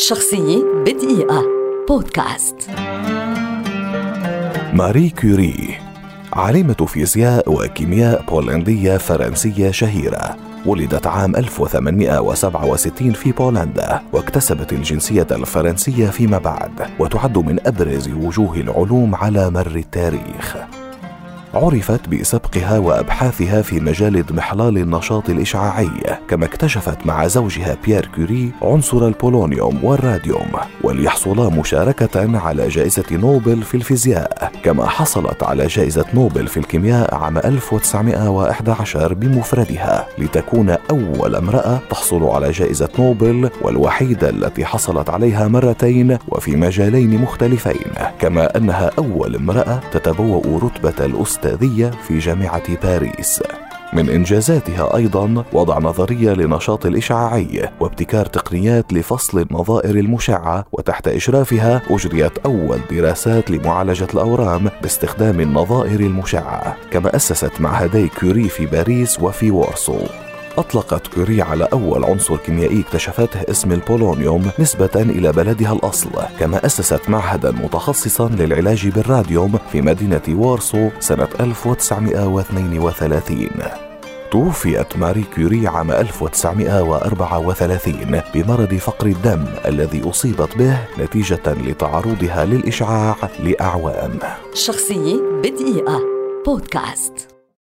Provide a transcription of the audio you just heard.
شخصية بدقيقة. بودكاست. ماري كوري عالمة فيزياء وكيمياء بولندية فرنسية شهيرة ولدت عام 1867 في بولندا واكتسبت الجنسية الفرنسية فيما بعد وتعد من أبرز وجوه العلوم على مر التاريخ. عرفت بسبقها وأبحاثها في مجال اضمحلال النشاط الإشعاعي كما اكتشفت مع زوجها بيير كوري عنصر البولونيوم والراديوم وليحصلا مشاركة على جائزة نوبل في الفيزياء كما حصلت على جائزة نوبل في الكيمياء عام 1911 بمفردها لتكون أول امرأة تحصل على جائزة نوبل والوحيدة التي حصلت عليها مرتين وفي مجالين مختلفين كما أنها أول امرأة تتبوأ رتبة الأستاذ الأستاذية في جامعة باريس. من إنجازاتها أيضا وضع نظرية لنشاط الإشعاعي وابتكار تقنيات لفصل النظائر المشعة وتحت إشرافها أجريت أول دراسات لمعالجة الأورام باستخدام النظائر المشعة كما أسست معهدي كوري في باريس وفي وارسو. أطلقت كوري على أول عنصر كيميائي اكتشفته اسم البولونيوم نسبة إلى بلدها الأصل كما أسست معهدا متخصصا للعلاج بالراديوم في مدينة وارسو سنة 1932 توفيت ماري كوري عام 1934 بمرض فقر الدم الذي أصيبت به نتيجة لتعرضها للإشعاع لأعوام. شخصية بدقيقة. بودكاست.